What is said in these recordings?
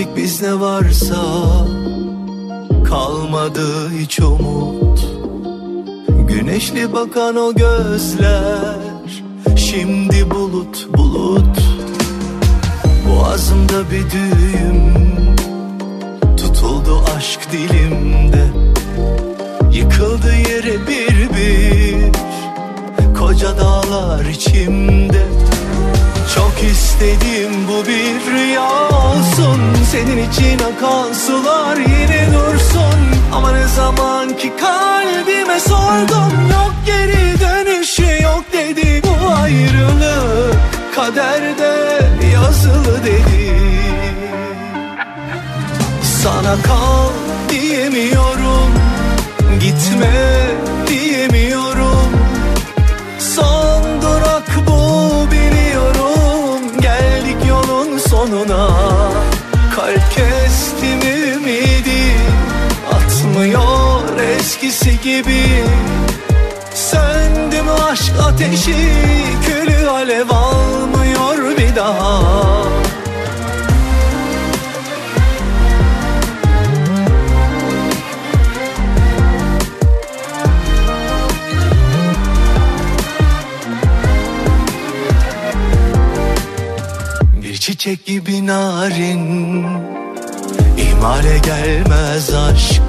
Tükettik biz ne varsa Kalmadı hiç umut. Güneşli bakan o gözler Şimdi bulut bulut. Boğazımda bir düğüm Tutuldu aşk dilimde. Yıkıldı yere bir bir Koca dağlar içimde çok istedim bu bir rüya olsun. Senin için akan sular yine dursun. Ama ne zaman ki kalbime sordum Yok geri dönüşü yok dedi Bu ayrılık. Kaderde yazılı dedi. Sana kal diyemiyorum Gitme diyemiyorum sonuna Kalp kestim ümidi? Atmıyor eskisi gibi. Söndü mü aşk ateşi Külü alev almıyor bir daha çiçek gibi narin. İhmale gelmez aşk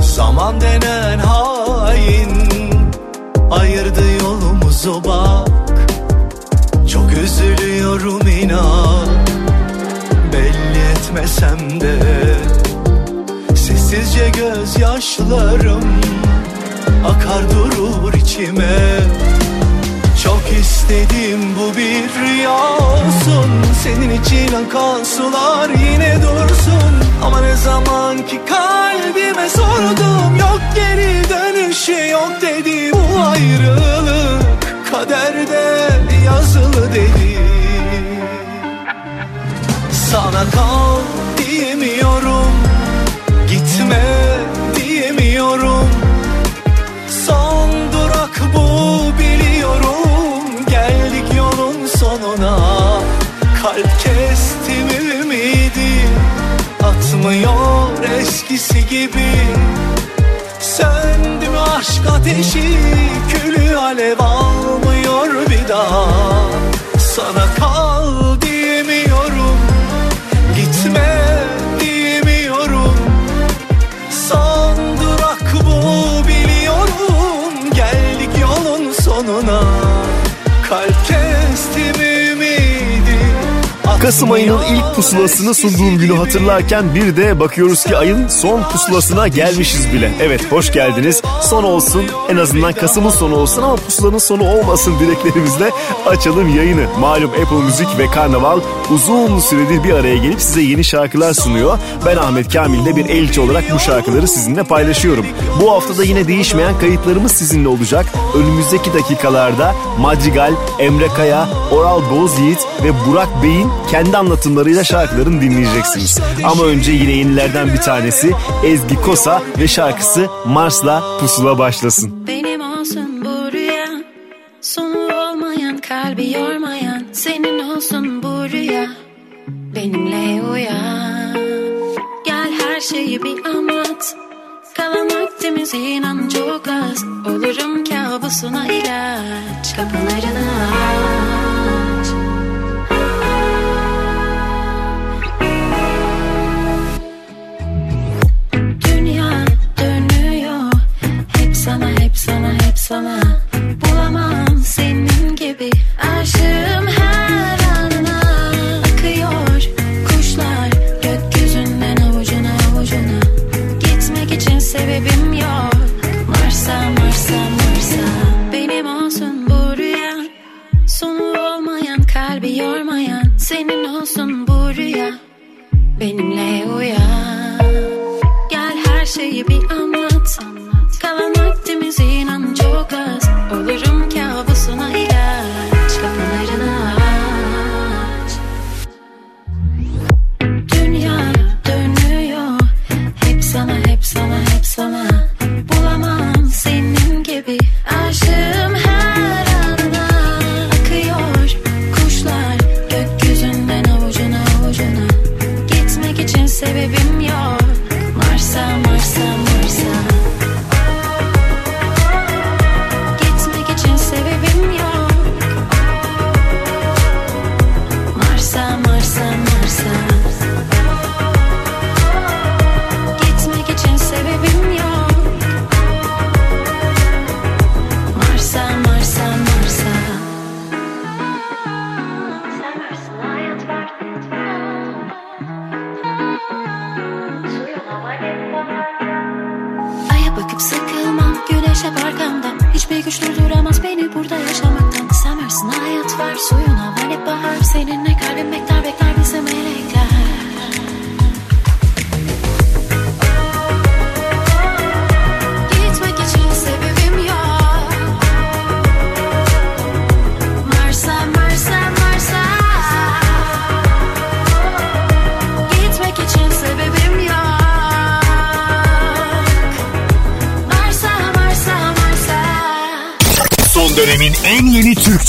Zaman denen hain. Ayırdı yolumuzu bak Çok üzülüyorum inan. Belli etmesem de Sessizce gözyaşlarım Akar durur içime çok istedim bu bir rüya olsun. Senin için akan sular yine dursun. Ama ne zaman ki kalbime sordum Yok geri dönüşü yok dedi Bu ayrılık. Kaderde yazılı dedi. Sana kal diyemiyorum Gitme diyemiyorum Atmıyor eskisi gibi. Söndü mü aşk ateşi Külü alev almıyor bir daha. Sana Kasım ayının ilk pusulasını sunduğum günü hatırlarken bir de bakıyoruz ki ayın son pusulasına gelmişiz bile. Evet hoş geldiniz. Son olsun en azından Kasım'ın sonu olsun ama pusulanın sonu olmasın dileklerimizle açalım yayını. Malum Apple Müzik ve Karnaval uzun süredir bir araya gelip size yeni şarkılar sunuyor. Ben Ahmet Kamil de bir elçi olarak bu şarkıları sizinle paylaşıyorum. Bu haftada yine değişmeyen kayıtlarımız sizinle olacak. Önümüzdeki dakikalarda Madrigal, Emre Kaya, Oral Bozyiğit ve Burak Bey'in kendi anlatımlarıyla şarkılarını dinleyeceksiniz. Ama önce yine yenilerden bir tanesi Ezgi Kosa ve şarkısı Mars'la Pusula başlasın. Benim olsun bu rüya Sonu olmayan kalbi yormayan Senin olsun bu rüya Benimle uyan Gel her şeyi bir anlat Kalan vaktimiz inan çok az Olurum kabusuna ilaç Kapılarını sana Bulamam. Senin gibi Aşığım her anına. Akıyor kuşlar Gökyüzünden avucuna avucuna. Gitmek için sebebim yok. Varsa varsa varsa. Benim olsun bu rüya. Sonu olmayan kalbi yormayan. Senin olsun bu rüya. Benimle uyan. Şeyi bir anlat. Kalan vaktimiz inan çok az Olurum kabusuna ilaç. Kapılarını aç. Dünya dönüyor. Hep sana hep sana hep sana. Bulamam senin gibi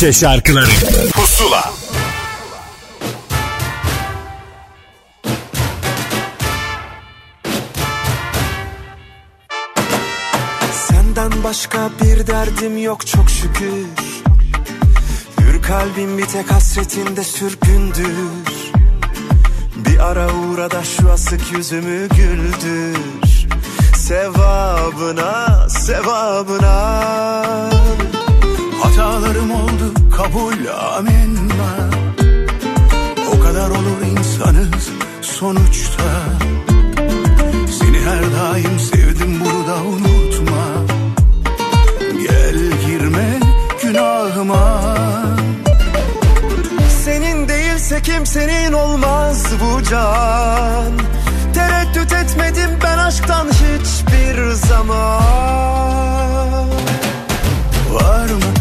Türkçe şarkıları. Pusula. Senden başka bir derdim yok çok şükür. Hür kalbim bir tek hasretinde sürgündür. Bir ara uğra da şu asık yüzümü güldür. Sevabına, sevabına Hatalarım oldu kabul amenna O kadar olur insanız sonuçta. Seni her daim sevdim bunu da unutma. Gel girme günahıma. Senin değilse kimsenin olmaz bu can. Tereddüt etmedim ben aşktan hiçbir zaman. Var mı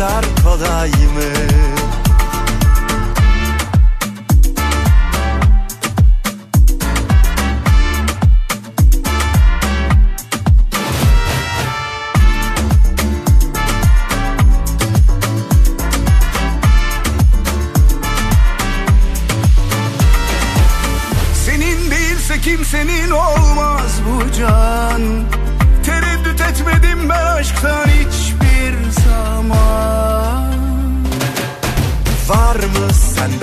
kadar kolay mı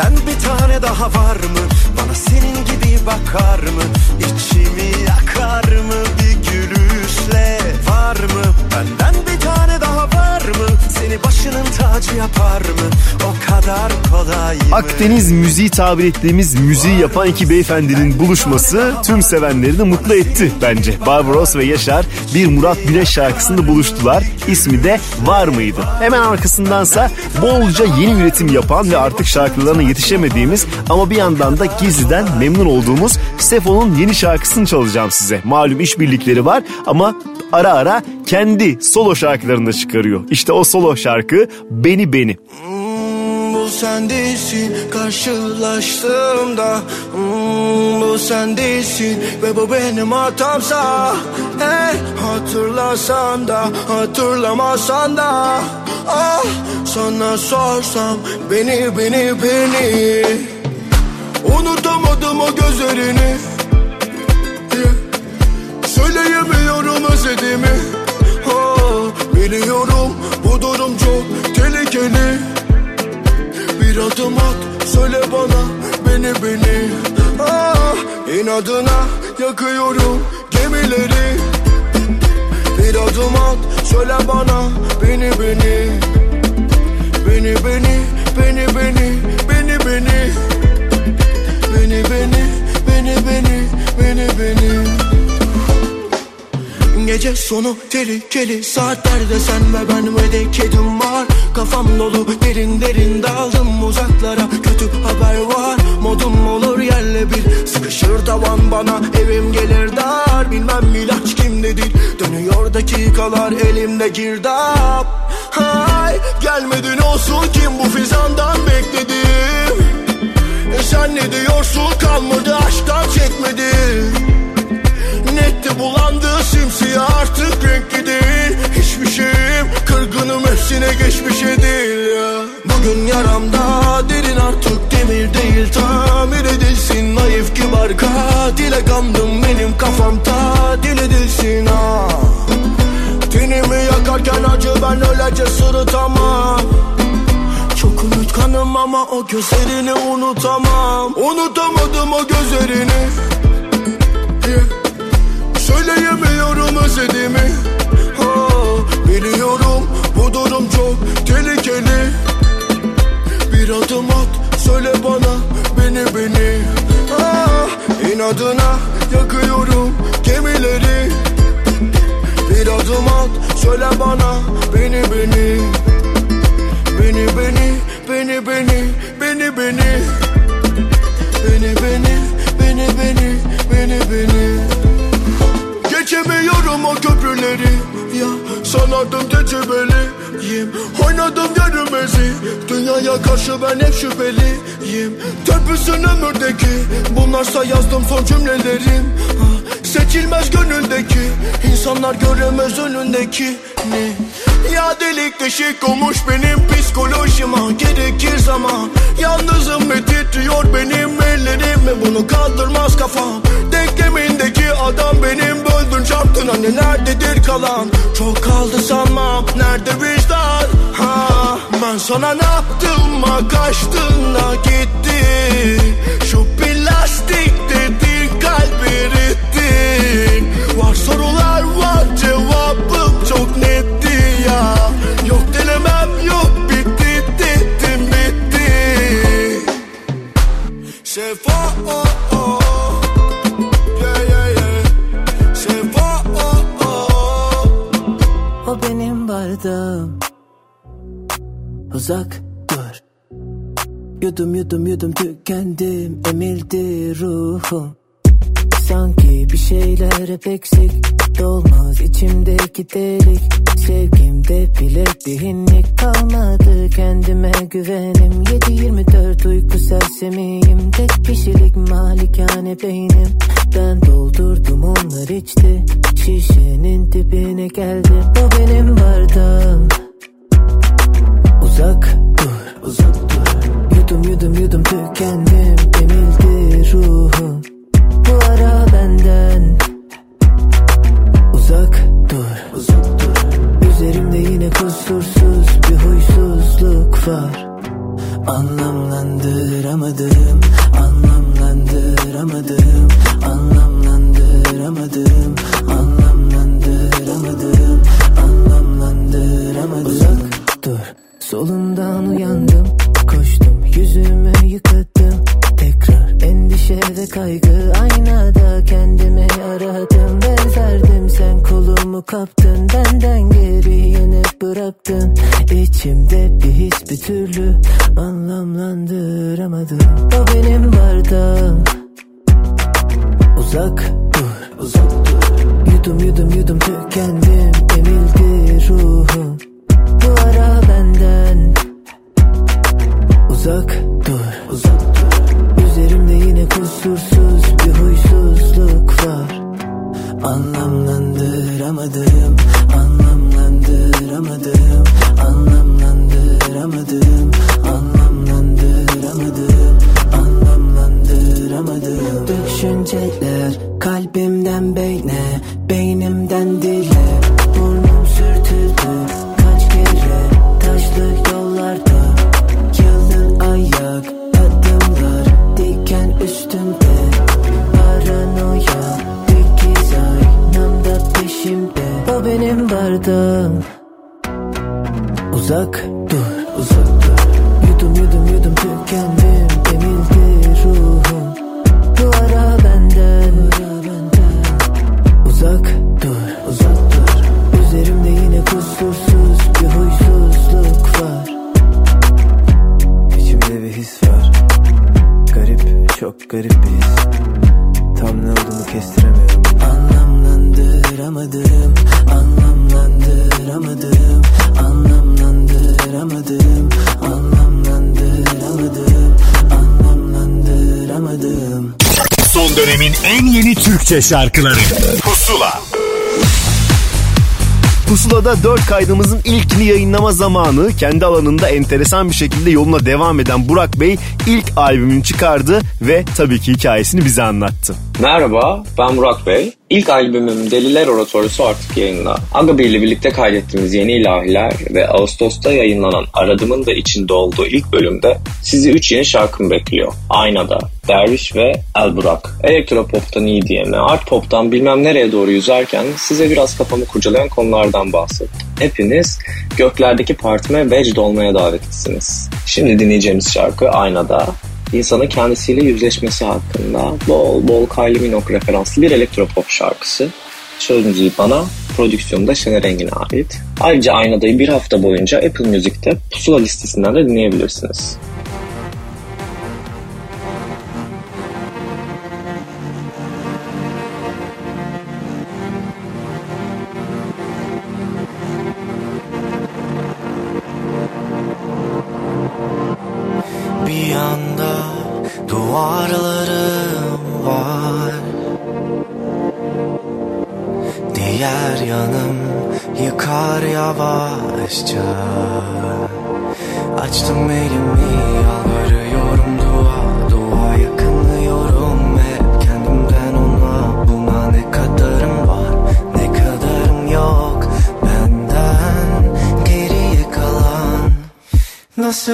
senden bir tane daha var mı? Bana senin gibi bakar mı? İçimi Akdeniz müziği tabir ettiğimiz müziği yapan iki beyefendinin buluşması tüm sevenlerini mutlu etti bence. Barbaros ve Yaşar bir Murat Güneş şarkısında buluştular. İsmi de Var mıydı? Hemen arkasındansa bolca yeni üretim yapan ve artık şarkılarına yetişemediğimiz ama bir yandan da gizliden memnun olduğumuz Sefo'nun yeni şarkısını çalacağım size. Malum işbirlikleri var ama ara ara kendi solo şarkılarını da çıkarıyor. İşte o solo şarkı Beni Beni. Bu sen değilsin karşılaştığımda. Hmm, Bu sen değilsin ve bu benim hatamsa. Hey hatırlasan da hatırlamasan da. Ah sana sorsam beni beni beni. Unutamadım o gözlerini. Söyleyemiyorum özlediğimi. Ah, Biliyorum bu durum çok tehlikeli Bir adım at söyle bana beni beni. Ah inadına yakıyorum gemileri. Bir adım at söyle bana beni beni. Beni beni beni beni beni beni. Beni beni beni beni beni beni Gece sonu tehlikeli saatlerde sen ve ben ve de kedim var. Kafam dolu derin derin daldım uzaklara. Kötü haber var modum olur yerle bir. Sıkışır tavan bana evim gelir dar. Bilmem ilaç kimdedir dönüyor dakikalar elimde girdap. Hay gelmedin olsun kim bu fizandan bekledim e sen ne diyorsun kalmadı aşktan çekmedim Netti bulandı simsiyah artık renkli değil. Hiçbir şeyim kırgınım hepsine geçmişe değil ya. Bugün yaramda derin artık demir değil. Tamir edilsin naif kibar katile kandım benim kafamda Dil edilsin ha. Tenimi yakarken acı ben öylece sırıtamam çok unutkanım ama o gözlerini unutamam. Unutamadım o gözlerini. yeah. Söyleyemiyorum özlediğimi. Oh, Biliyorum bu durum çok tehlikeli. Bir adım at söyle bana beni beni. Ah, İnadına yakıyorum gemileri. Bir adım at söyle bana tecrübeliyim Oynadım yarımezi Dünyaya karşı ben hep şüpheliyim. Törpüsün ömürdeki. Bunlarsa yazdım son cümlelerim. Seçilmez gönüldeki. İnsanlar göremez önündeki ne Ya delik deşik olmuş benim psikolojima Gerekir zaman. Yalnızım ve titriyor benim ellerim. Ve bunu kaldırmaz kafam Denklemindeki adam benim Böldün çarptın. Hani nerededir kalan? Çok kaldı sanmam. Nerede vicdan? Ha, Ben sana ne yaptım? Ha kaçtın da gitti. Şu plastik dediğin kalbi erittin Var sorular var cevabım çok netti ya. Yok denemem yok bitti dedim bitti. Sefa oh, bardağım Uzak dur. Yudum yudum yudum tükendim. Emildi ruhum Sanki bir şeyler hep eksik. Dolmaz içimdeki delik. Sevgimde bile bir hinlik kalmadı. Kendime güvenim. 7-24 uyku sersemiyim. Tek kişilik malikane beynim. Ben doldurdum onlar içti. Şişenin dibine geldim O benim bardağım Uzak dur, uzak dur. Yudum yudum yudum tükendim. Emildi ruhum. Bu ara benden Uzak dur, uzak dur. Üzerimde yine kusursuz bir huysuzluk var. Anlamlandıramadım, anlamlandıramadım Anlamlandıramadım, anlamlandıramadım Anlamlandıramadım. Uzak dur, solumdan uyandım Koştum yüzümü yıkadım endişe ve kaygı Aynada kendimi aradım Benzerdim sen kolumu kaptın. Benden geri yine bıraktın. İçimde bir his bir türlü Anlamlandıramadım. O benim bardağım. Uzak dur, uzak dur. Yudum yudum yudum tükendim. Emildi ruhum. Bu ara benden. Uzak dur, uzak dur Üzerimde yine kusursuz bir huysuzluk Türkçe şarkıları. Pusula. Pusula'da 4 kaydımızın ilkini yayınlama zamanı kendi alanında enteresan bir şekilde yoluna devam eden Burak Bey ilk albümünü çıkardı ve tabii ki hikayesini bize anlattı. Merhaba, ben Burak Bey. İlk albümüm Deliler Oratorusu artık yayında. Agabi ile birlikte kaydettiğimiz Yeni İlahiler ve Ağustos'ta yayınlanan Aradım'ın da içinde olduğu ilk bölümde sizi 3 yeni şarkım bekliyor. Aynada, Derviş ve El Burak. Elektropop'tan EDM'e, art pop'tan bilmem nereye doğru yüzerken size biraz kafamı kurcalayan konulardan bahsettim. Hepiniz göklerdeki partime vecd olmaya davetlisiniz. Şimdi dinleyeceğimiz şarkı Aynada insanın kendisiyle yüzleşmesi hakkında bol bol Kylie Minogue referanslı bir elektropop şarkısı. Söz bana, prodüksiyonu da Şener Engin'e ait. Ayrıca Aynada'yı bir hafta boyunca Apple Music'te pusula listesinden de dinleyebilirsiniz.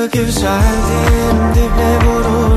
Güzeldim dibe vururken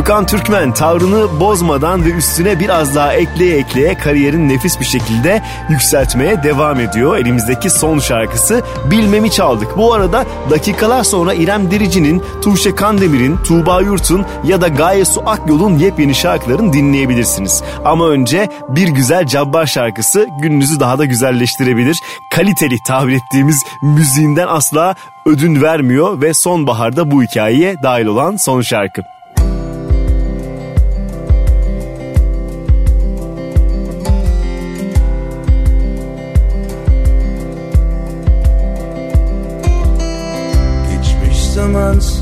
Gökhan Türkmen tavrını bozmadan ve üstüne biraz daha ekleye ekleye kariyerin nefis bir şekilde yükseltmeye devam ediyor. Elimizdeki son şarkısı Bilmemi çaldık. Bu arada dakikalar sonra İrem Derici'nin, Tuğçe Kandemir'in, Tuğba Yurt'un ya da Gaye Su Akyol'un yepyeni şarkılarını dinleyebilirsiniz. Ama önce bir güzel Cabbar şarkısı gününüzü daha da güzelleştirebilir. Kaliteli tabir ettiğimiz müziğinden asla ödün vermiyor ve sonbaharda bu hikayeye dahil olan son şarkı. months.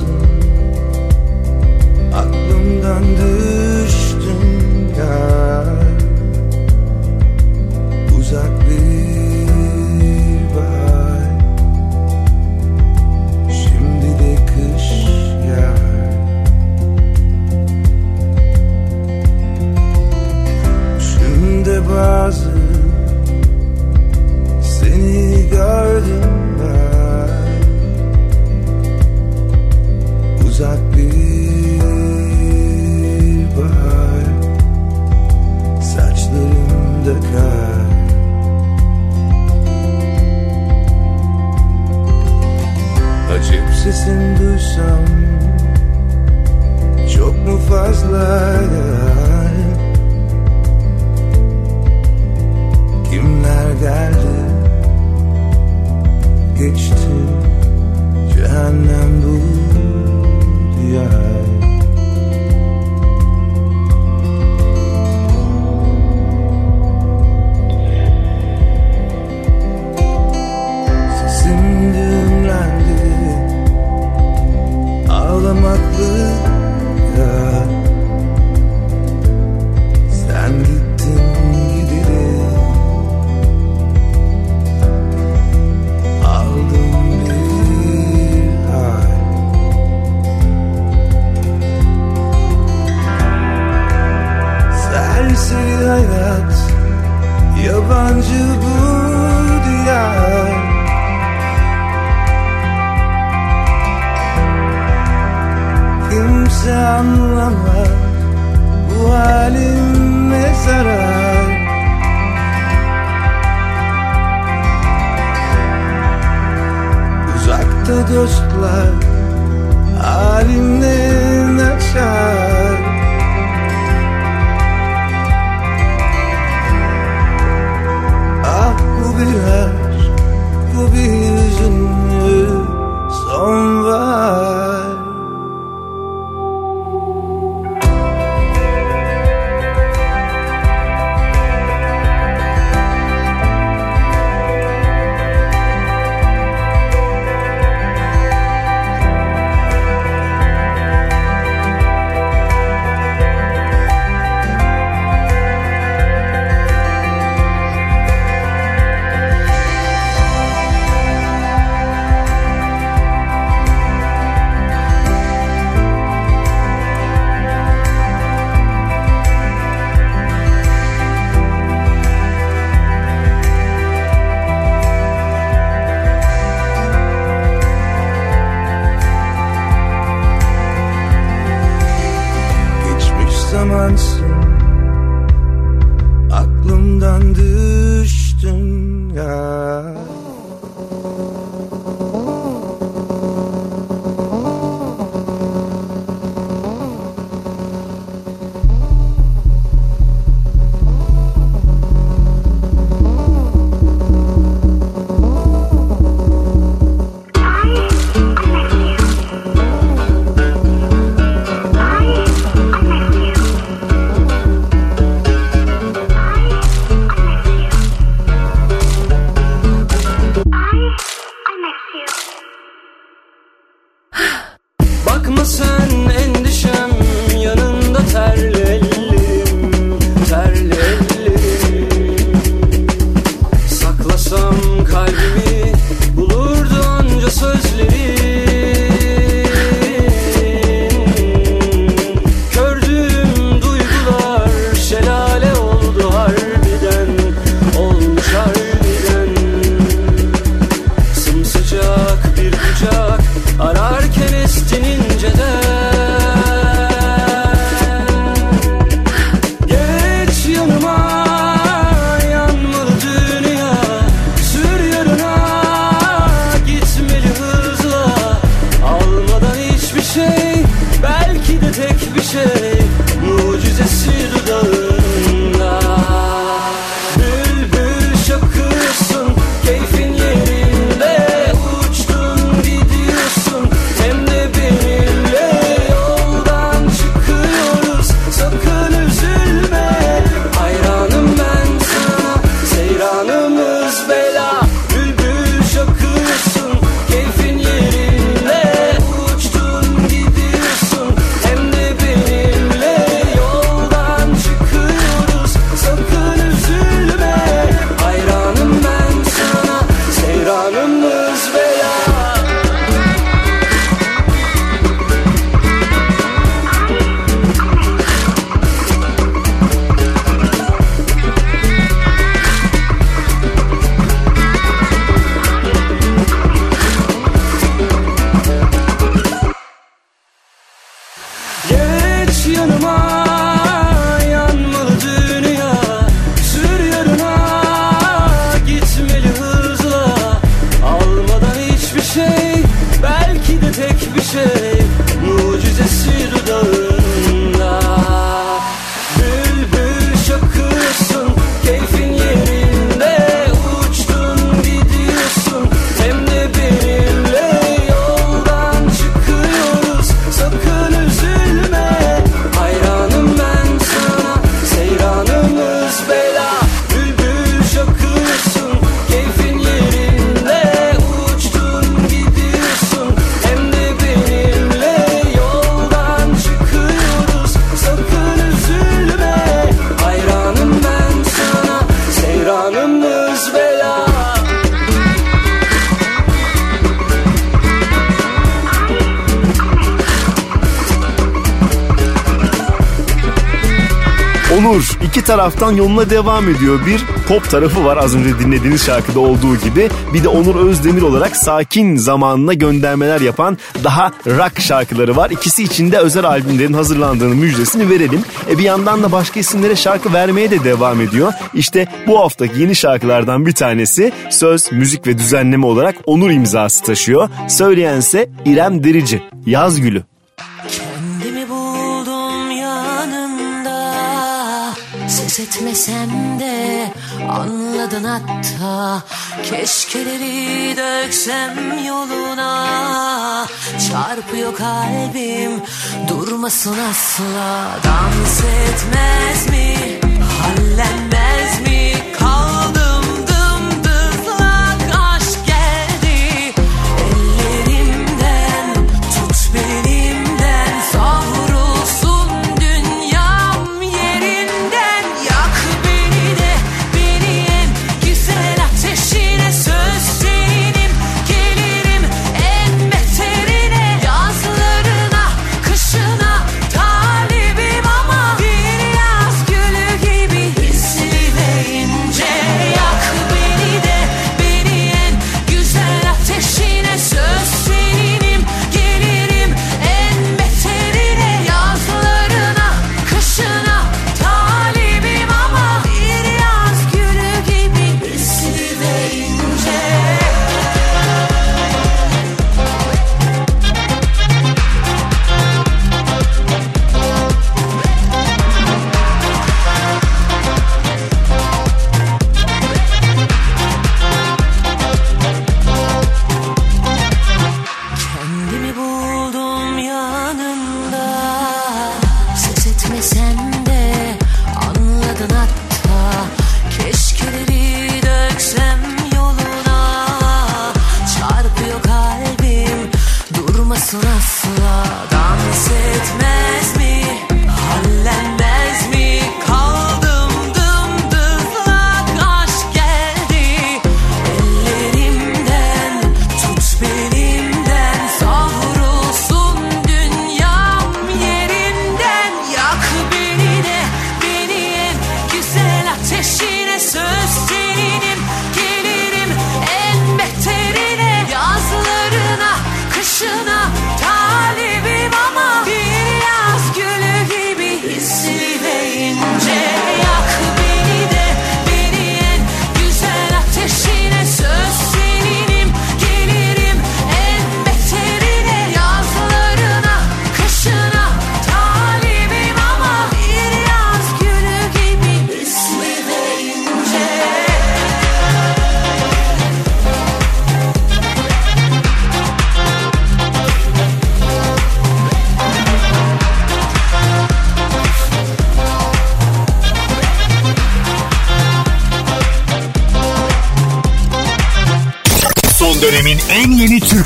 Taraftan yoluna devam ediyor. Bir pop tarafı var az önce dinlediğiniz şarkıda olduğu gibi. Bir de Onur Özdemir olarak sakin zamanına göndermeler yapan daha rock şarkıları var. İkisi için de özel albümlerin hazırlandığını müjdesini verelim. E bir yandan da başka isimlere şarkı vermeye de devam ediyor. İşte bu haftaki yeni şarkılardan bir tanesi söz, müzik ve düzenleme olarak Onur imzası taşıyor. Söyleyense İrem Derici. Yaz Gülü. Ses etmesem de anladın hatta. Keşkeleri döksem yoluna. Çarpıyor kalbim durmasın asla. Dans etmez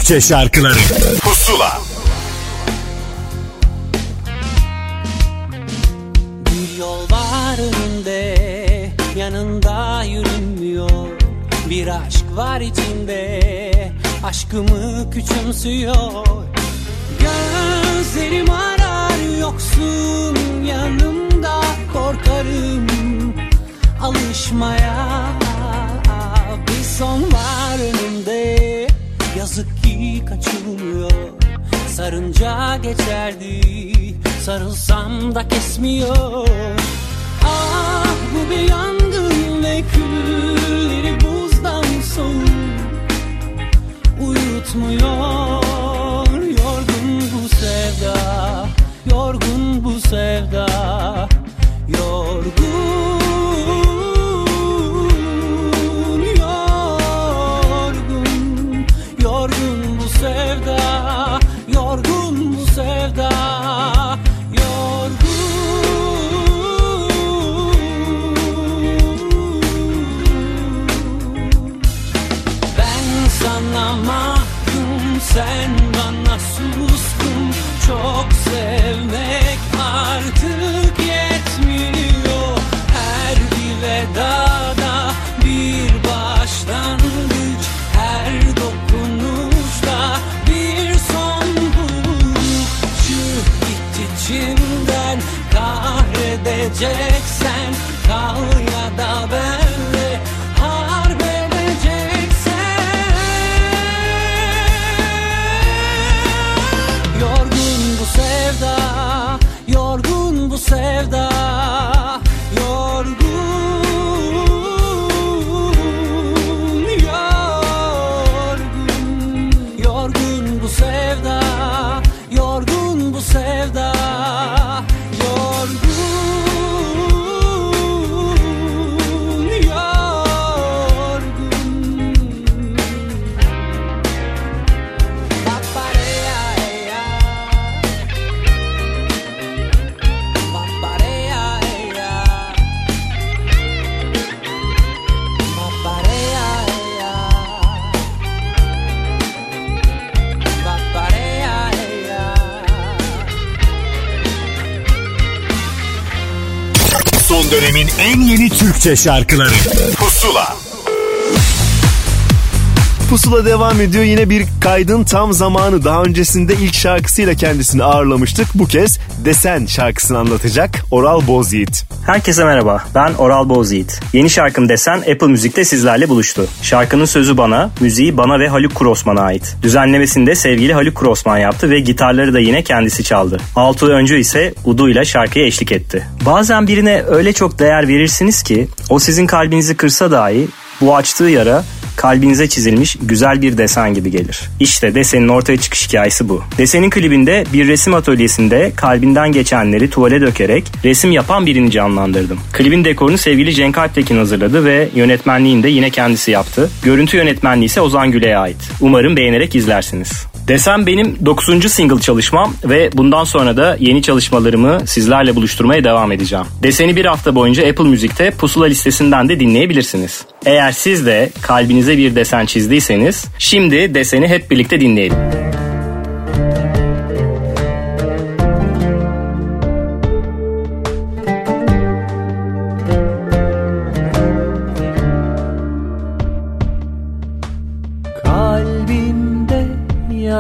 Türkçe şarkıları. Pusula. Bir yol var önünde yanında yürünmüyor. Bir aşk var içinde aşkımı küçümsüyor. Gözlerim arar yoksun yanımda korkarım. Alışmaya Bir son var önümde yazık ki kaçılmıyor. Sarınca geçerdi sarılsam da kesmiyor. Ah bu bir yangın ve külleri buzdan soğuk Uyutmuyor yorgun bu sevda Yorgun bu sevda Türkçe şarkıları Pusula Pusula devam ediyor. Yine bir kaydın tam zamanı. Daha öncesinde ilk şarkısıyla kendisini ağırlamıştık. Bu kez Desen şarkısını anlatacak Oral Bozyiğit. Herkese merhaba. Ben Oral Bozyiğit. Yeni şarkım Desen Apple Müzik'te sizlerle buluştu. Şarkının sözü bana, müziği bana ve Haluk Kurosman'a ait. Düzenlemesini de sevgili Haluk Kurosman yaptı ve gitarları da yine kendisi çaldı. Altuğ Öncü ise Udu ile şarkıya eşlik etti. Bazen birine öyle çok değer verirsiniz ki o sizin kalbinizi kırsa dahi bu açtığı yara kalbinize çizilmiş güzel bir desen gibi gelir. İşte desenin ortaya çıkış hikayesi bu. Desenin klibinde bir resim atölyesinde kalbinden geçenleri tuvale dökerek resim yapan birini canlandırdım. Klibin dekorunu sevgili Cenk Alptekin hazırladı ve yönetmenliğini de yine kendisi yaptı. Görüntü yönetmenliği ise Ozan Güle'ye ait. Umarım beğenerek izlersiniz. Desem benim 9. single çalışmam ve bundan sonra da yeni çalışmalarımı sizlerle buluşturmaya devam edeceğim. Deseni bir hafta boyunca Apple Müzik'te pusula listesinden de dinleyebilirsiniz. Eğer siz de kalbinize bir desen çizdiyseniz şimdi deseni hep birlikte dinleyelim.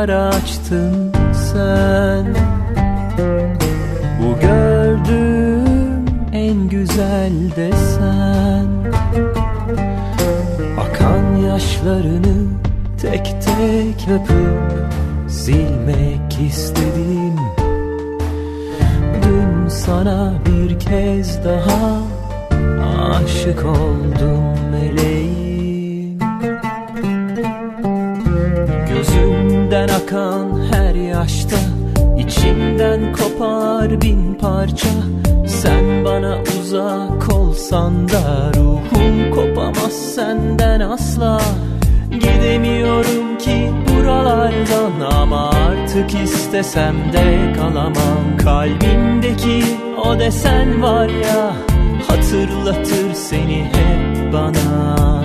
Yara açtın sen? Bu gördüğüm en güzel desen Akan yaşlarını tek tek öpüp silmek istedim. Dün sana bir kez daha aşık oldum meleğim Gözümden akan her yaşta içimden kopar bin parça. Sen bana uzak olsan da ruhum kopamaz senden asla. Gidemiyorum ki buralardan ama artık istesem de kalamam. Kalbimdeki o desen var ya hatırlatır seni hep bana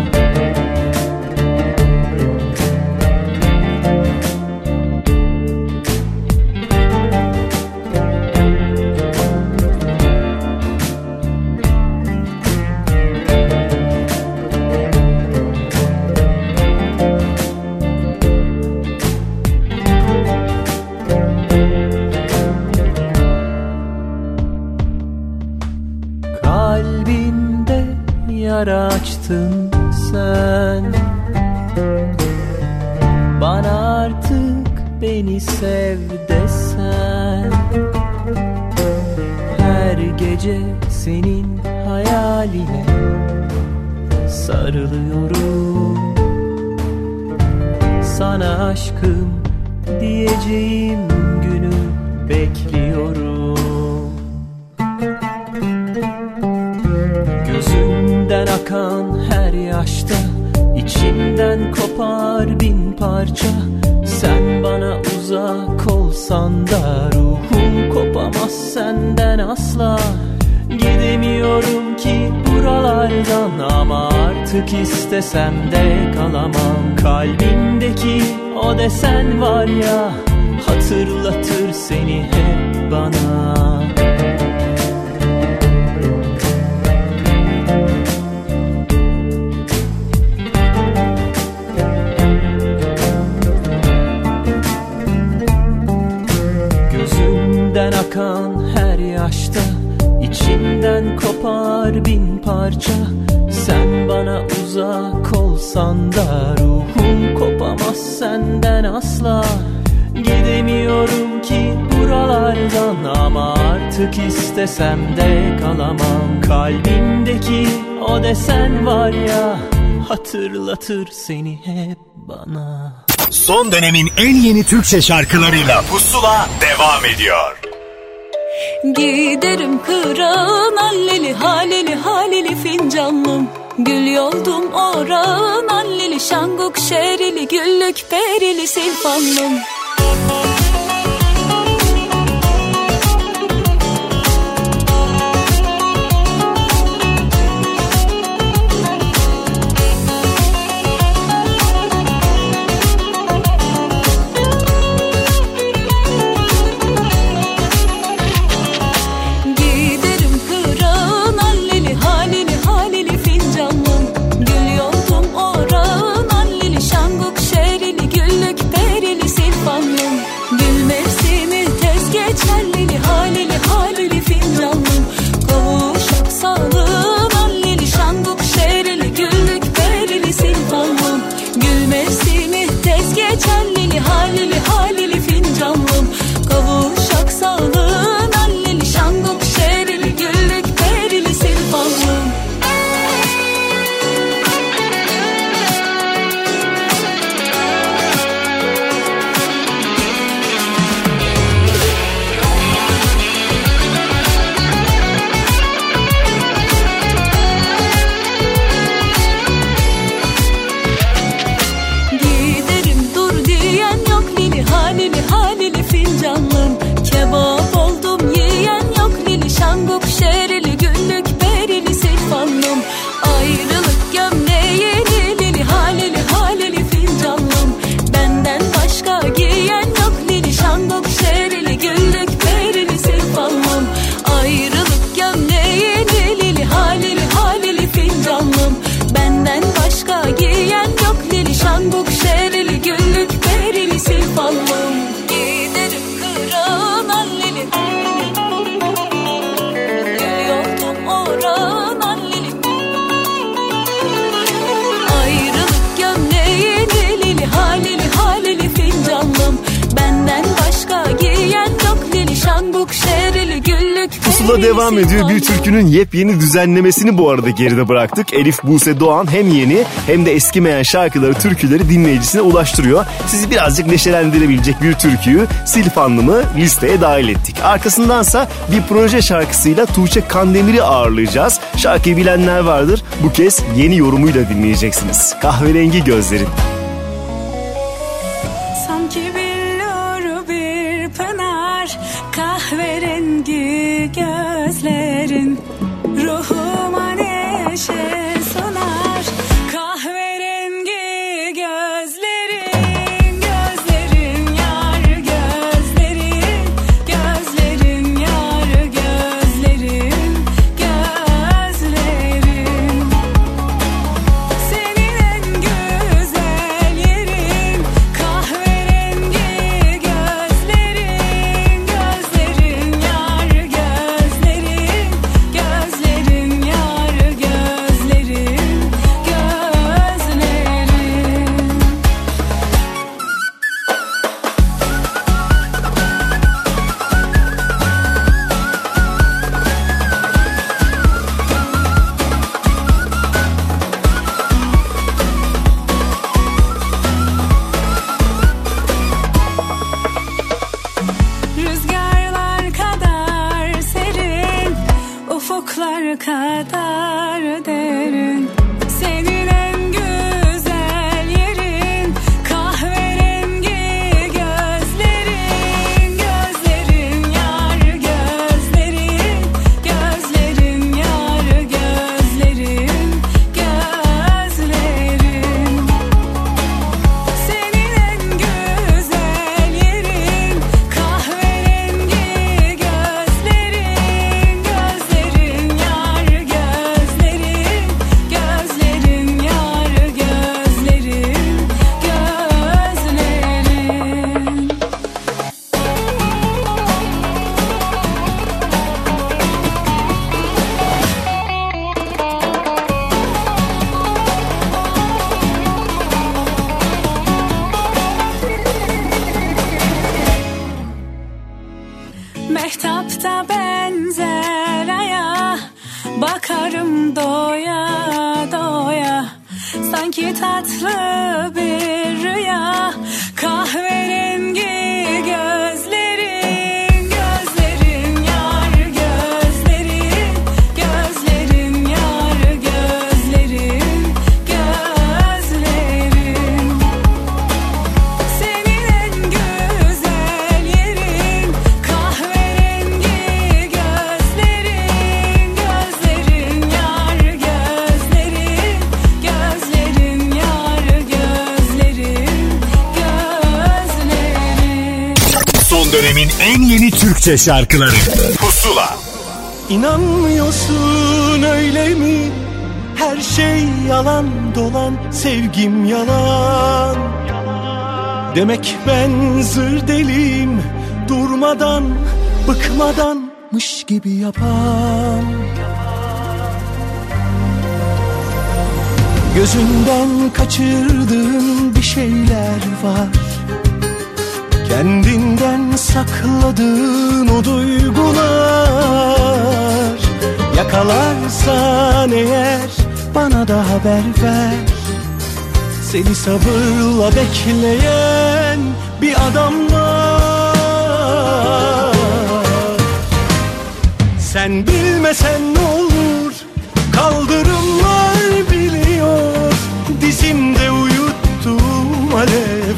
yara açtın sen. Bana artık beni sev desen. Her gece senin hayaline sarılıyorum. Sana aşkım diyeceğim günü bekliyorum akan her yaşta içimden kopar bin parça. Sen bana uzak olsan da ruhum kopamaz senden asla. Gidemiyorum ki buralardan ama artık istesem de kalamam. Kalbimdeki o desen var ya hatırlatır seni hep bana kopar bin parça. Sen bana uzak olsan da ruhum kopamaz senden asla. Gidemiyorum ki buralardan ama artık istesem de kalamam. Kalbimdeki o desen var ya hatırlatır seni hep bana. Son dönemin en yeni Türkçe şarkılarıyla Pusula devam ediyor. Giderim kırağın alleli haleli haleli fincanlım Gül yoldum orağın alleli şanguk şerili güllük perili silfanlım Pusula devam ediyor. Bir türkünün yepyeni düzenlemesini bu arada geride bıraktık. Elif Buse Doğan hem yeni hem de eskimeyen şarkıları, türküleri dinleyicisine ulaştırıyor. Sizi birazcık neşelendirebilecek bir türküyü Silif Hanım'ı listeye dahil ettik. Arkasındansa bir proje şarkısıyla Tuğçe Kandemir'i ağırlayacağız. Şarkıyı bilenler vardır. Bu kez yeni yorumuyla dinleyeceksiniz. Kahverengi gözlerin. Bakarım doya doya Sanki tatlı bir rüya. Kahverengi gözlerin en yeni Türkçe şarkıları. Pusula. İnanmıyorsun öyle mi? Her şey yalan dolan sevgim yalan. Demek ben zır deliyim durmadan bıkmadanmış gibi yapan. Gözünden kaçırdığın bir şeyler var Kendinden sakladığın o duygular Yakalarsan eğer bana da haber ver. Seni sabırla bekleyen bir adam var. Sen bilmesen ne olur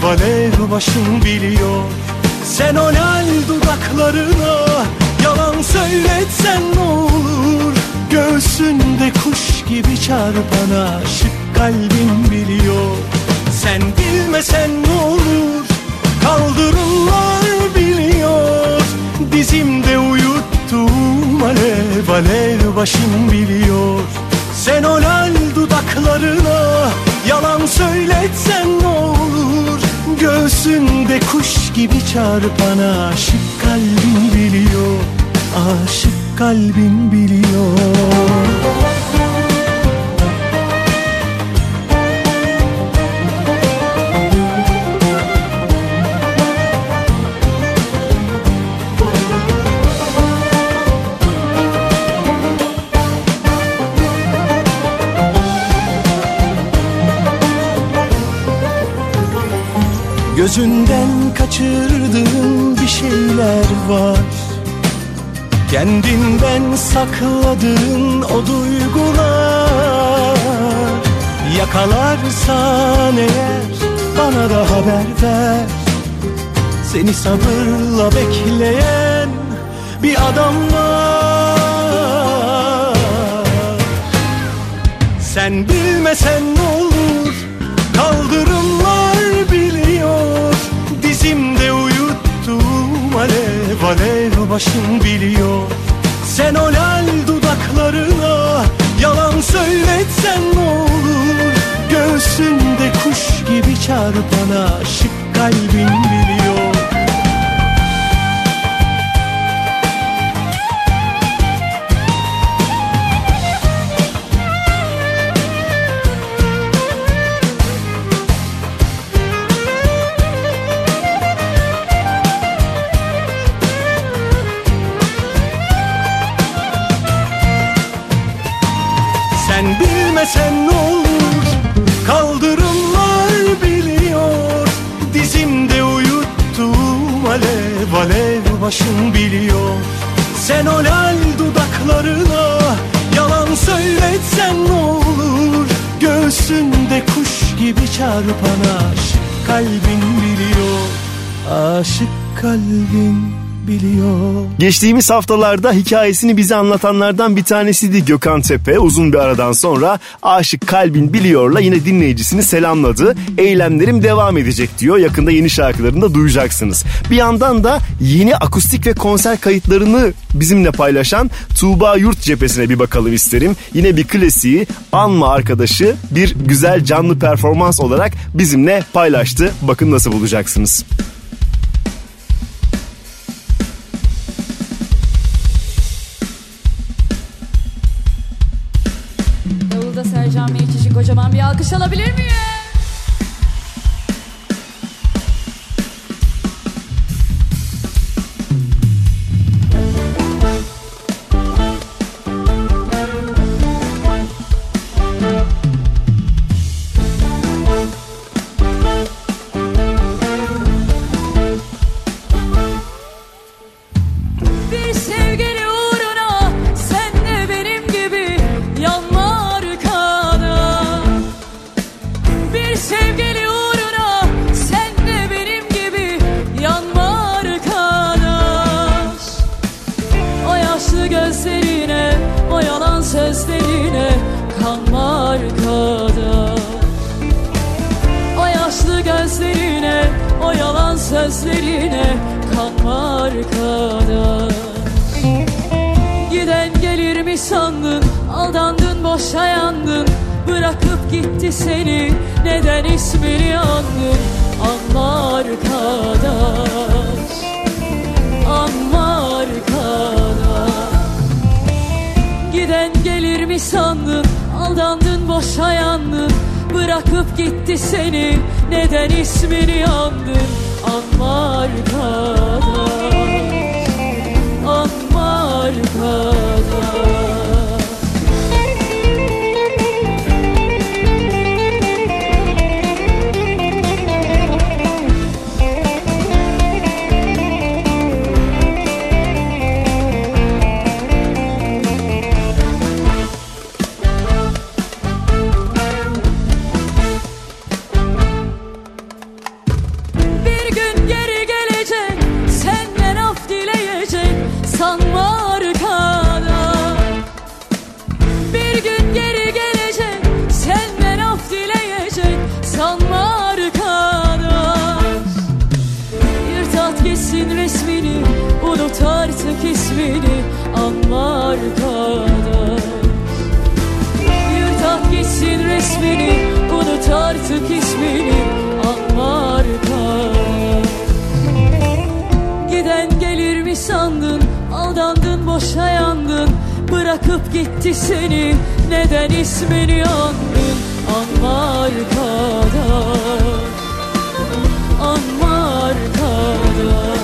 alev başım biliyor. Sen o lal dudaklarına Yalan söyletsen ne olur? Göğsünde kuş gibi çarpan aşık kalbim biliyor. Sen bilmesen ne olur? Kaldırımlar biliyor. Dizimde uyuttum alev alev başım biliyor. Sen o lal dudaklarına yalan söyletsen ne olur Göğsünde kuş gibi çarpan aşık kalbin biliyor Aşık kalbin biliyor Gözünden kaçırdığın bir şeyler var. Kendinden sakladığın o duygular. Yakalarsan eğer bana da haber ver. Seni sabırla bekleyen bir adam var. Sen bilmesen ne olur alev alev başım biliyor. Sen o lal dudaklarına yalan söyletsen ne olur? Göğsünde kuş gibi çarpan aşık kalbin biliyor bilmesen ne olur Kaldırımlar biliyor. Dizimde uyuttuğum alev alev başım biliyor. Sen o lal dudaklarına Yalan söyletsen ne olur? Göğsünde kuş gibi çarpan aşık kalbin biliyor. Aşık kalbin biliyor Geçtiğimiz haftalarda hikayesini bize anlatanlardan bir tanesiydi Gökhan Tepe. Uzun bir aradan sonra Aşık Kalbin Biliyor'la yine dinleyicisini selamladı. Eylemlerim devam edecek diyor. Yakında yeni şarkılarını da duyacaksınız. Bir yandan da yeni akustik ve konser kayıtlarını bizimle paylaşan Tuğba Yurt cephesine bir bakalım isterim. Yine bir klasiği Anma arkadaşı bir güzel canlı performans olarak bizimle paylaştı. Bakın nasıl bulacaksınız. Alabilir miyim? Neden ismini andın Anma arkadaş. Anma arkadaş. Giden gelir mi sandın? Aldandın boşa yandın. Bırakıp gitti seni. Neden ismini andın Anma arkadaş. Anma arkadaş Bırakıp gitti seni. Neden ismini andın Anma arkadaş Anma arkadaş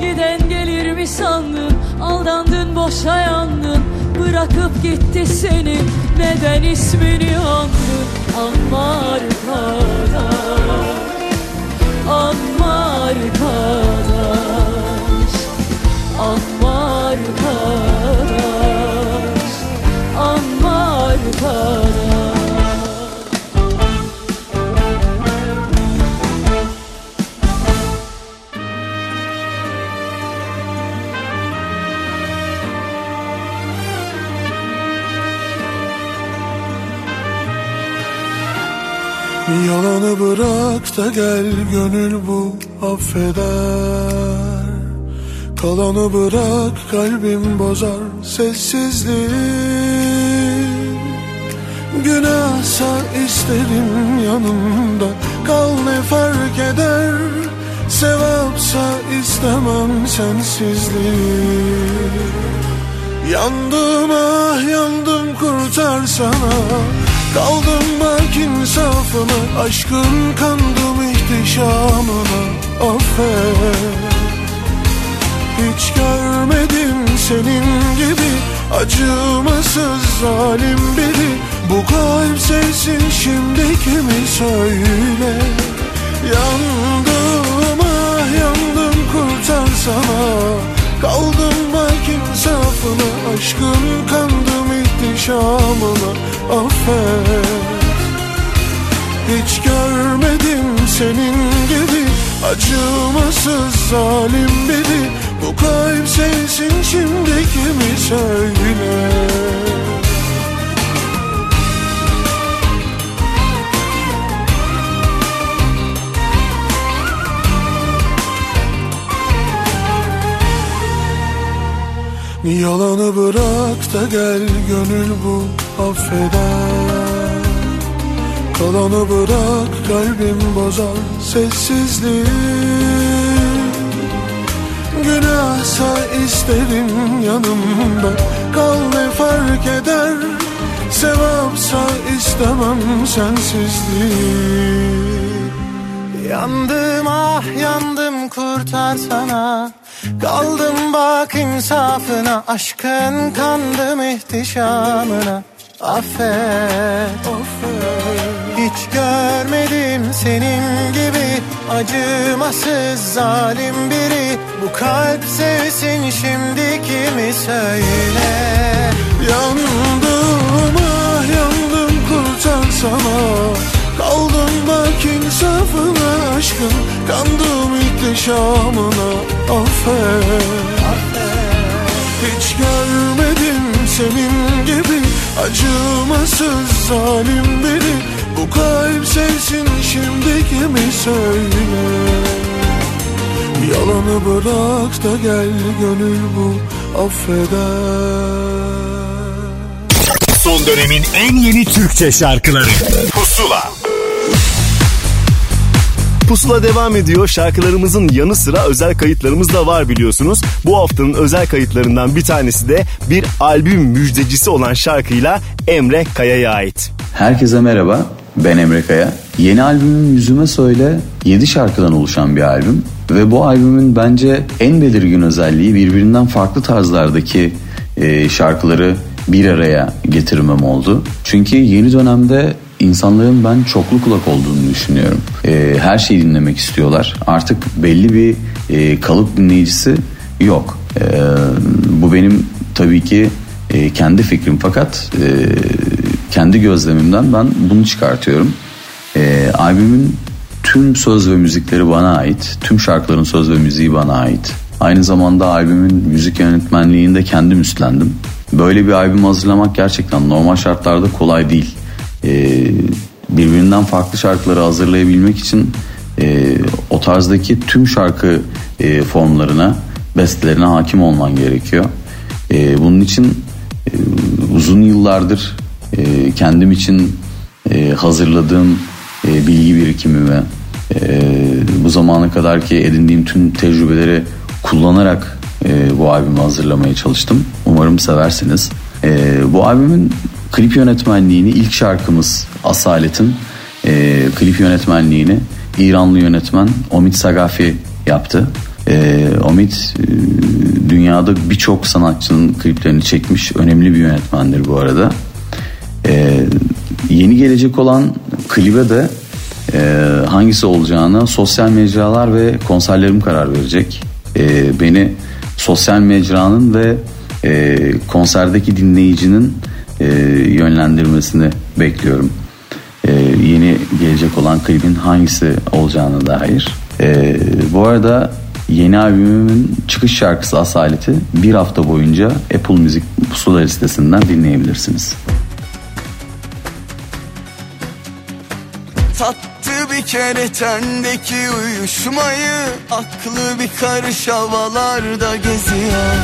Giden gelir mi sandın? Aldandın boşa yandın Bırakıp gitti seni. Neden ismini andın Anma arkadaş Anma arkadaş Anma Yalanı bırak da gel gönül bu affeder. Kalanı bırak kalbim bozar sessizliği Günahsa isterim yanımda. Kal ne fark eder Sevapsa istemem sensizliği. Yandım ah yandım kurtarsana Kaldım bak insafına Aşkın kandım ihtişamına. Affet. Hiç görmedim senin Acımasız zalim biri. Bu kalp sensin şimdi kimi söyle? Yandım ah yandım kurtarsana Kaldım bak insafına Aşkın kandım ihtişamına. Affet. Hiç görmedim senin gibi. Acımasız zalim biri Bu kalp sensin şimdi kimi söyle Yalanı bırak da gel gönül bu affeder. Kalanı bırak kalbim bozar sessizliği Günahsa isterim yanımda. Kal ne fark eder Sevapsa istemem sensizliği. Yandım ah yandım kurtarsana Kaldım bak insafına Aşkın kandım ihtişamına. Affet, Hiç görmedim senin gibi Acımasız zalim biri Bu kalp sevsin şimdi kimi söyle Yandım ah yandım kurtarsana Kaldım bak insafına aşkın Kandım ihtişamına affet, Hiç görmedim senin gibi. Acımasız zalim biri. Bu kalp sevsin şimdi kimi söyle Yalanı bırak da gel gönül bu affeder Son dönemin en yeni Türkçe şarkıları Pusula Pusula devam ediyor. Şarkılarımızın yanı sıra özel kayıtlarımız da var biliyorsunuz. Bu haftanın özel kayıtlarından bir tanesi de bir albüm müjdecisi olan şarkıyla Emre Kaya'ya ait. Herkese merhaba. Ben Emre. Yeni albümüm Yüzüme Söyle 7 şarkıdan oluşan bir albüm. Ve bu albümün bence en belirgin özelliği birbirinden farklı tarzlardaki e, şarkıları bir araya getirmem oldu. Çünkü yeni dönemde insanların ben çoklu kulak olduğunu düşünüyorum. E, her şeyi dinlemek istiyorlar. Artık belli bir e, kalıp dinleyicisi yok. E, bu benim tabii ki e, kendi fikrim fakat e, kendi gözlemimden ben bunu çıkartıyorum. E, albümün tüm söz ve müzikleri bana ait. Tüm şarkıların söz ve müziği bana ait. Aynı zamanda albümün müzik yönetmenliğini de kendim üstlendim. Böyle bir albüm hazırlamak gerçekten normal şartlarda kolay değil. Ee, birbirinden farklı şarkıları hazırlayabilmek için e, o tarzdaki tüm şarkı e, formlarına, bestelerine hakim olman gerekiyor. E, bunun için e, uzun yıllardır e, kendim için e, hazırladığım e, bilgi birikimimi, e, bu zamana kadar ki edindiğim tüm tecrübeleri kullanarak e, bu albümü hazırlamaya çalıştım. Umarım seversiniz. E, bu albümün klip yönetmenliğini ilk şarkımız Asalet'in e, klip yönetmenliğini İranlı yönetmen Omid Sagafi yaptı. E, Omid e, dünyada birçok sanatçının kliplerini çekmiş önemli bir yönetmendir bu arada. E, yeni gelecek olan klibe de e, hangisi olacağını sosyal mecralar ve konserlerim karar verecek. E, beni sosyal mecranın ve e, konserdeki dinleyicinin e, yönlendirmesini bekliyorum. E, yeni gelecek olan klibin hangisi olacağına dair. E, bu arada yeni albümümün çıkış şarkısı Asaleti bir hafta boyunca Apple Müzik pusula listesinden dinleyebilirsiniz. Tattı bir kere tendeki uyuşmayı Aklı bir karış havalarda geziyor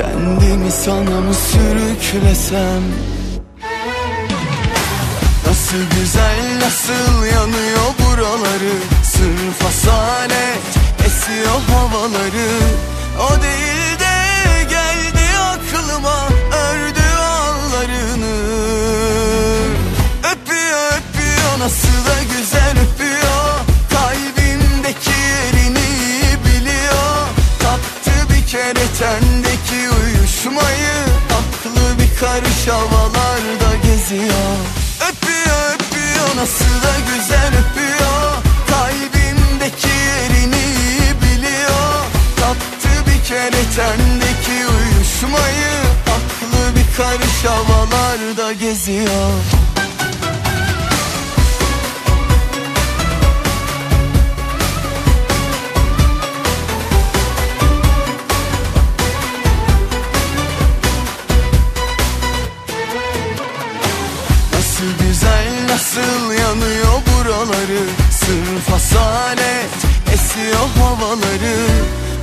Kendimi sana mı sürüklesem? Nasıl güzel nasıl yanıyor buraları? Sırf asalet esiyor havaları. O değil de geldi aklıma Ördü ağlarını Öpüyor öpüyor nasıl da güzel öpüyor. Kalbimdeki yerini biliyor. Tattı bir kere tendeki uyuşmayı Aklı bir karış havalarda geziyor. Öpüyor öpüyor nasıl da güzel öpüyor. Kalbimdeki yerini biliyor. Tattı bir kere tendeki uyuşmayı Aklı bir karış havalarda geziyor buraları Sırf asalet esiyor havaları.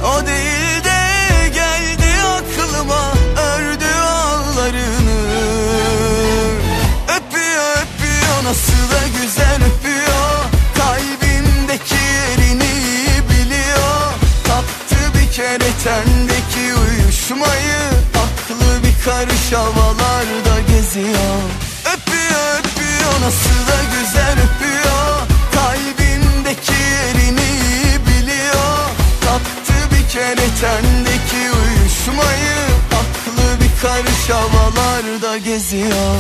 O değil de geldi aklıma Ördü ağlarını. Öpüyor öpüyor nasıl da güzel öpüyor. Kalbimdeki yerini biliyor. Tattı bir kere tendeki uyuşmayı. Aklı bir karış havalarda geziyor. Öpüyor öpüyor nasıl da Kere tendeki uyuşmayı Aklı bir karış havalarda geziyor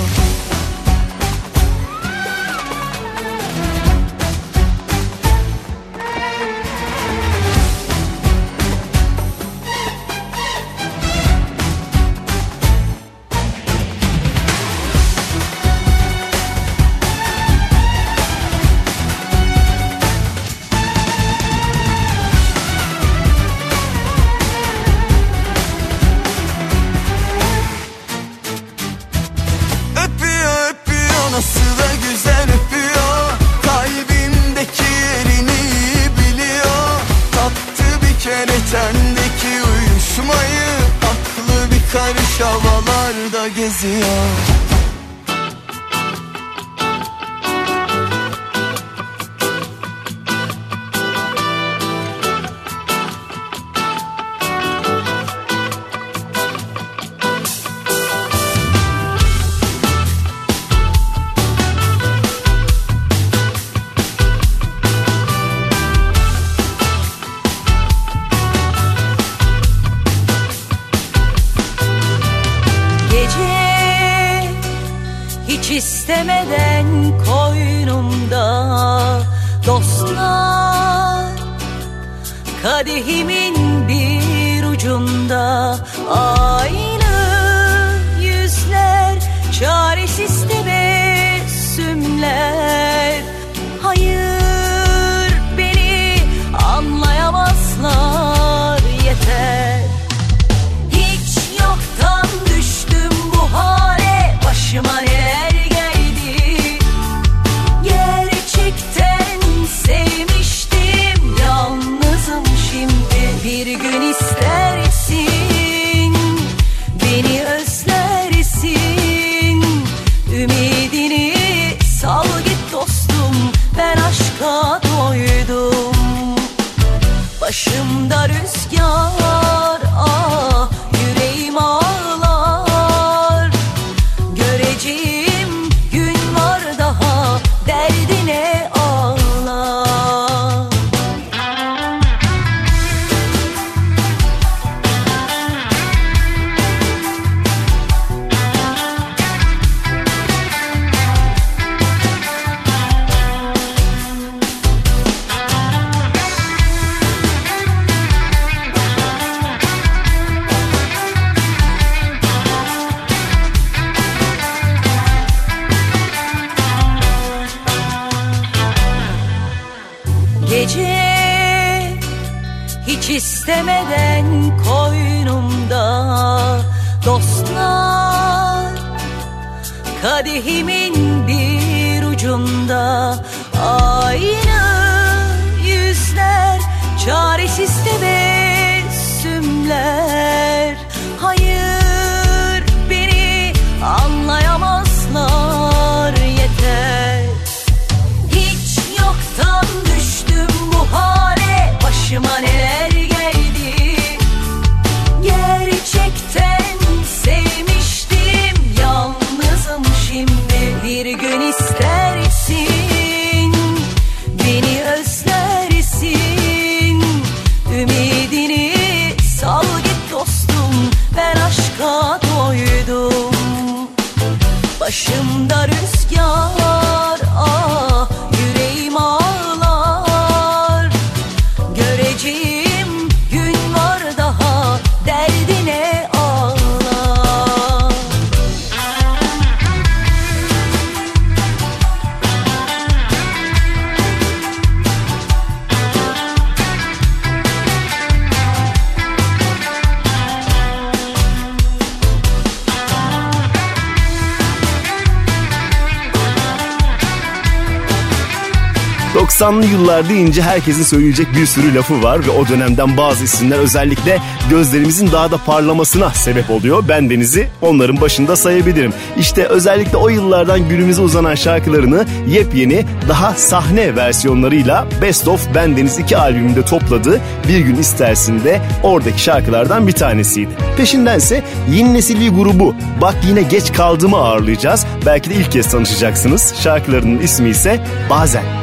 90'lı yıllar deyince herkesin söyleyecek bir sürü lafı var ve o dönemden bazı isimler özellikle gözlerimizin daha da parlamasına sebep oluyor. Ben Deniz'i onların başında sayabilirim. İşte özellikle o yıllardan günümüze uzanan şarkılarını yepyeni daha sahne versiyonlarıyla Best of Ben Deniz 2 albümünde topladığı Bir Gün İstersin'de oradaki şarkılardan bir tanesiydi. Peşindense yeni nesilli grubu Bak Yine Geç Kaldım'ı ağırlayacağız. Belki de ilk kez tanışacaksınız. Şarkılarının ismi ise Bazen.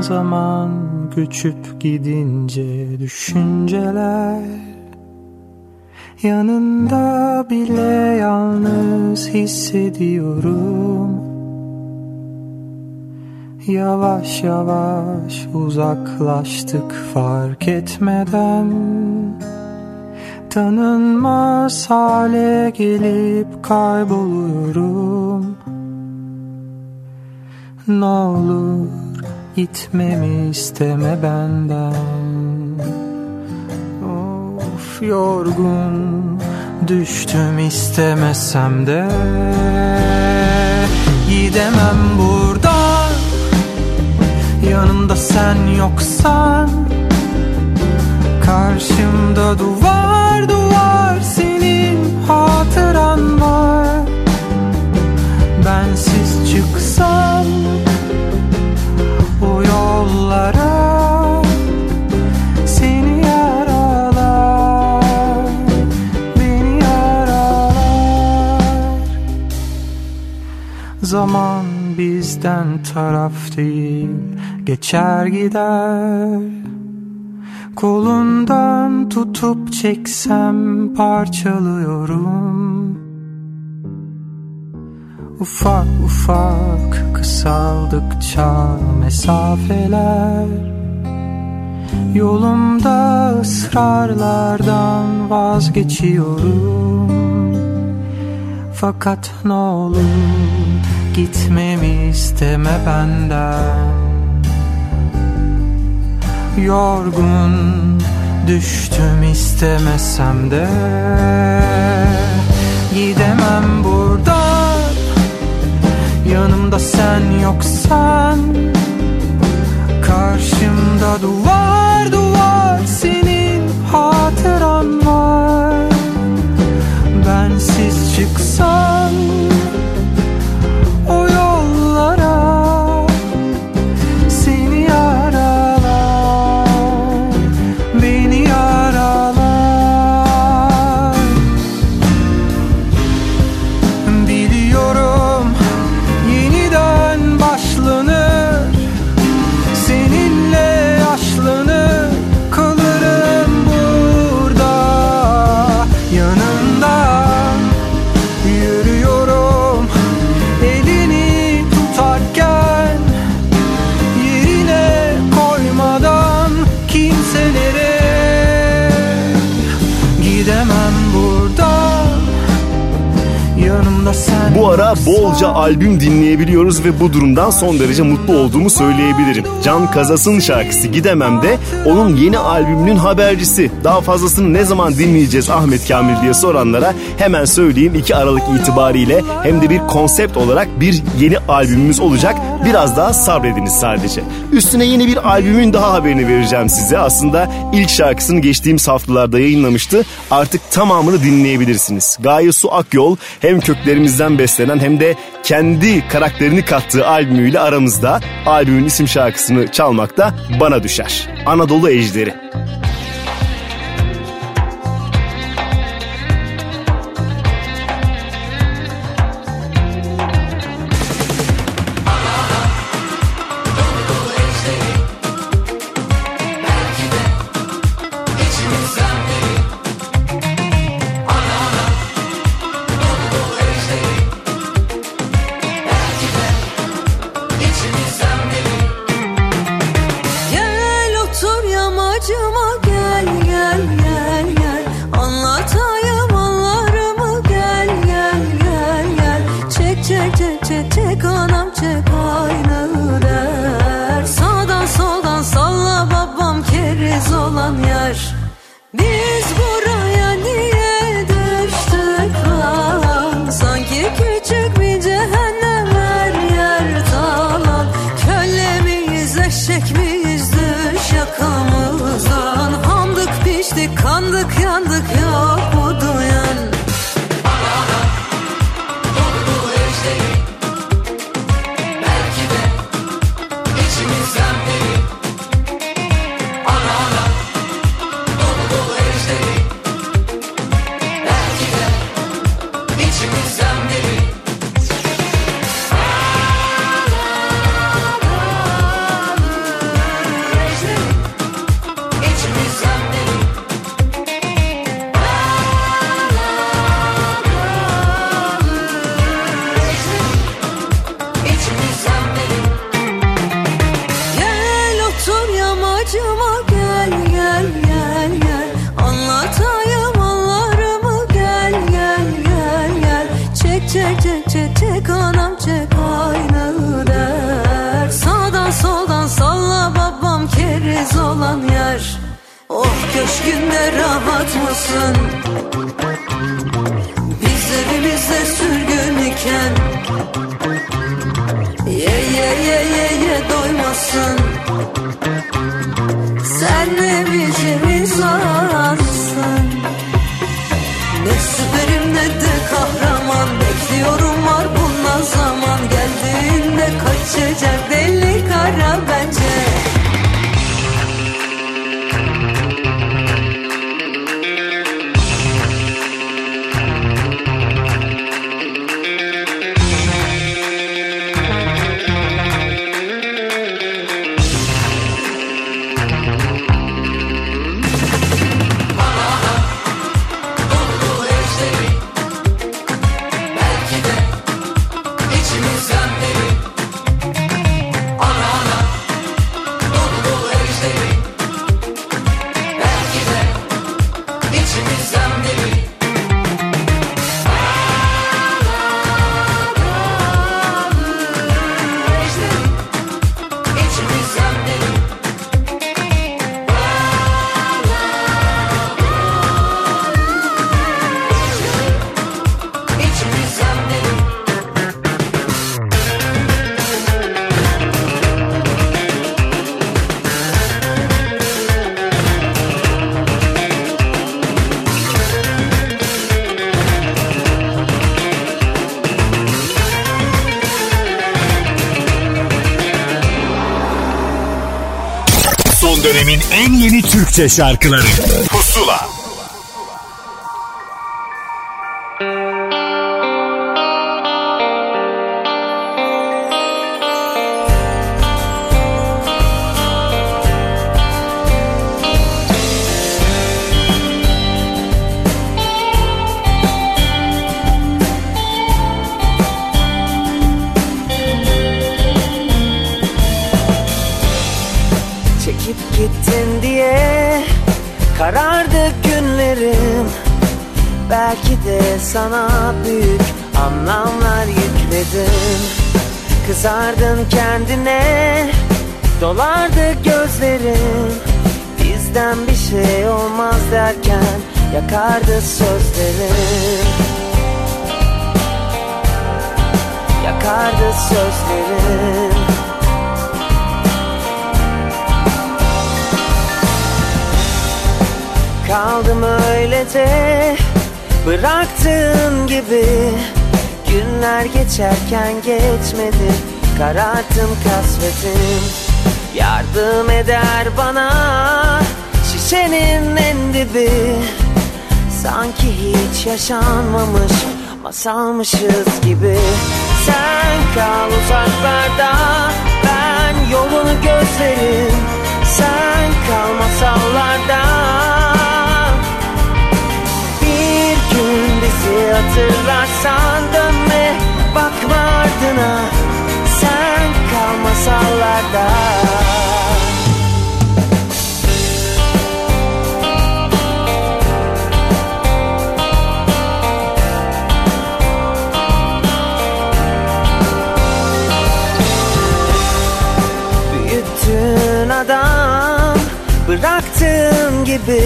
Zaman göçüp gidince düşünceler Yanında bile yalnız hissediyorum. Yavaş yavaş uzaklaştık fark etmeden. Tanınmaz hale gelip kayboluyorum. Ne olur gitmemi isteme benden. Of yorgun düştüm istemesem de. Gidemem buradan. Yanımda sen yoksan. Karşımda duvar duvar senin hatıran var. Bensiz çıksam Zaman bizden taraf değil geçer gider. Kolundan tutup çeksem parçalıyorum. Ufak ufak kısaldıkça mesafeler. Yolumda ısrarlardan vazgeçiyorum. Fakat ne olur gitmemi isteme benden. Yorgun düştüm istemesem de. Gidemem buradan. Yanımda sen yoksan. Karşımda duvar duvar senin hatıran var. Bensiz çıksan albüm dinleyebiliyoruz ve bu durumdan son derece mutlu olduğumu söyleyebilirim. Can Kazas'ın şarkısı Gidemem de onun yeni albümünün habercisi. Daha fazlasını ne zaman dinleyeceğiz Ahmet Kamil diye soranlara hemen söyleyeyim 2 Aralık itibariyle hem de bir konsept olarak bir yeni albümümüz olacak. Biraz daha sabrediniz sadece. Üstüne yeni bir albümün daha haberini vereceğim size. Aslında ilk şarkısını geçtiğimiz haftalarda yayınlamıştı. Artık tamamını dinleyebilirsiniz. Gaye Su Akyol hem köklerimizden beslenen hem de kendi karakterini kattığı albümüyle aramızda. Albümün isim şarkısını çalmak da bana düşer. Anadolu Ejderi. Oh köşkünde rahat mısın? Biz evimizde sürgün iken Ye ye ye ye ye doymasın. Sen ne biçim insansın Ne süperim ne de kahraman. Bekliyorum var bundan zaman. Geldiğinde kaçacak deli kara. Bence Türkçe şarkıları dolardı gözlerin. Bizden bir şey olmaz derken yakardı sözlerin. Yakardı sözlerin. Kaldım öylece bıraktığın gibi? Günler geçerken geçmedi Kararttım kasvetim Yardım eder bana Şişenin en dibi. Sanki hiç yaşanmamış Masalmışız gibi. Sen kal uzaklarda Ben yolunu gözlerim. Sen kal masallarda. Bir gün bizi hatırlarsan dönme Bakma ardına. Sen kal masallarda Büyüttün adam Bıraktığın gibi.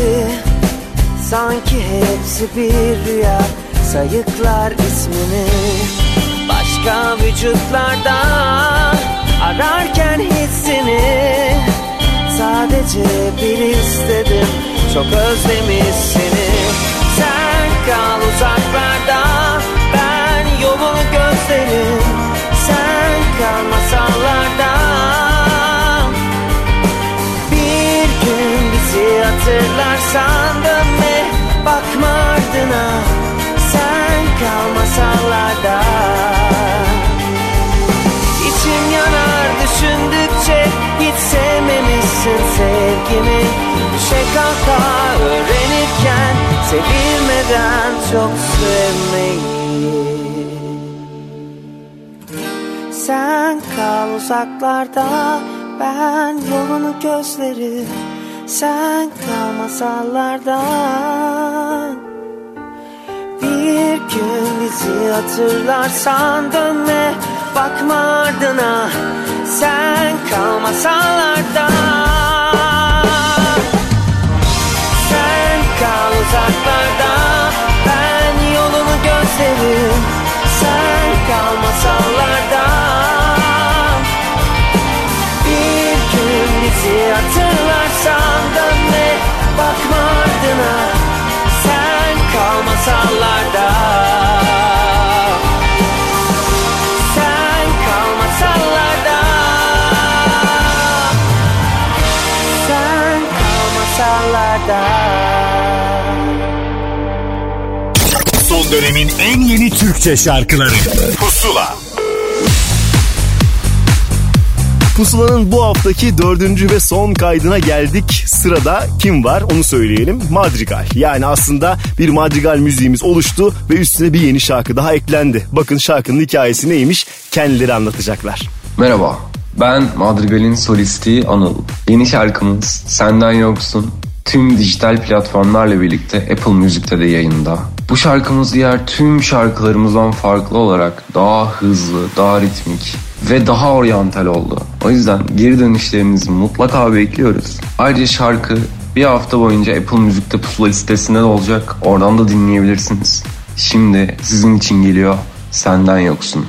Sanki hepsi bir rüya Sayıklar ismini Başka vücutlarda Ararken hissini Sadece bir istedim. Çok özlemiş seni. Sen kal uzaklarda Ben yolunu gözlerim. Sen kal masallarda. Bir gün bizi hatırlarsan dönme Bakma ardına. Sen kal masallarda sevmemişsin sevgimi. Düşe öğrenirken Sevilmeden çok sevmeyi. Sen kal uzaklarda Ben yolunu gözlerim. Sen kal masallarda. Bir gün bizi hatırlarsan dönme Bakma ardına. Sen kal masallarda kal masallardan Bir gün bizi hatırlarsan dönme bakma ardına. Sen kal masallarda Sen kal masallarda Sen kal masallarda Son dönemin en yeni Türkçe şarkıları Pusula Pusula'nın bu haftaki dördüncü ve son kaydına geldik. Sırada kim var onu söyleyelim. Madrigal. Yani aslında bir madrigal müziğimiz oluştu ve üstüne bir yeni şarkı daha eklendi. Bakın şarkının hikayesi neymiş kendileri anlatacaklar. Merhaba, ben Madrigal'in solisti Anıl. Yeni şarkımız Senden Yoksun tüm dijital platformlarla birlikte Apple Music'te de yayında. Bu şarkımız diğer tüm şarkılarımızdan farklı olarak daha hızlı, daha ritmik ve daha oryantal oldu. O yüzden geri dönüşlerinizi mutlaka bekliyoruz. Ayrıca şarkı bir hafta boyunca Apple Music'te pusula listesinde de olacak. Oradan da dinleyebilirsiniz. Şimdi sizin için geliyor Senden Yoksun.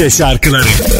Türkçe şarkıları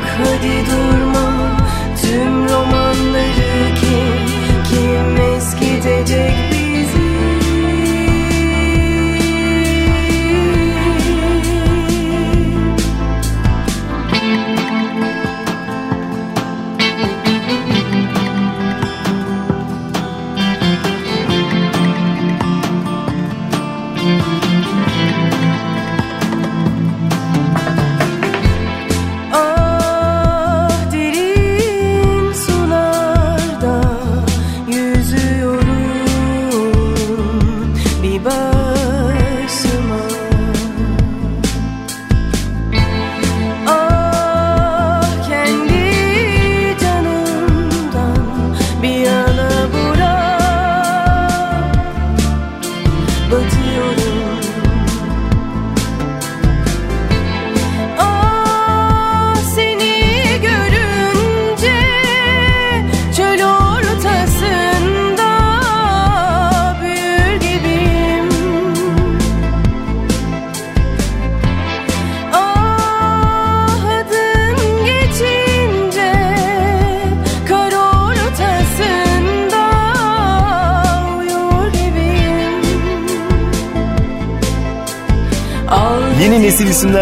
何必独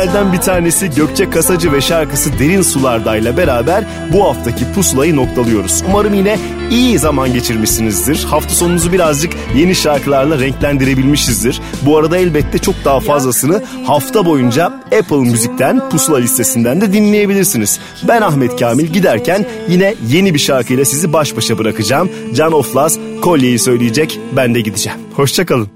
isimlerden bir tanesi Gökçe Kasacı ve şarkısı Derin Sularda'yla beraber bu haftaki pusulayı noktalıyoruz. Umarım yine iyi zaman geçirmişsinizdir. Hafta sonunuzu birazcık yeni şarkılarla renklendirebilmişizdir. Bu arada elbette çok daha fazlasını hafta boyunca Apple Müzik'ten pusula listesinden de dinleyebilirsiniz. Ben Ahmet Kamil giderken yine yeni bir şarkıyla sizi baş başa bırakacağım. Can Oflas kolyeyi söyleyecek ben de gideceğim. Hoşçakalın.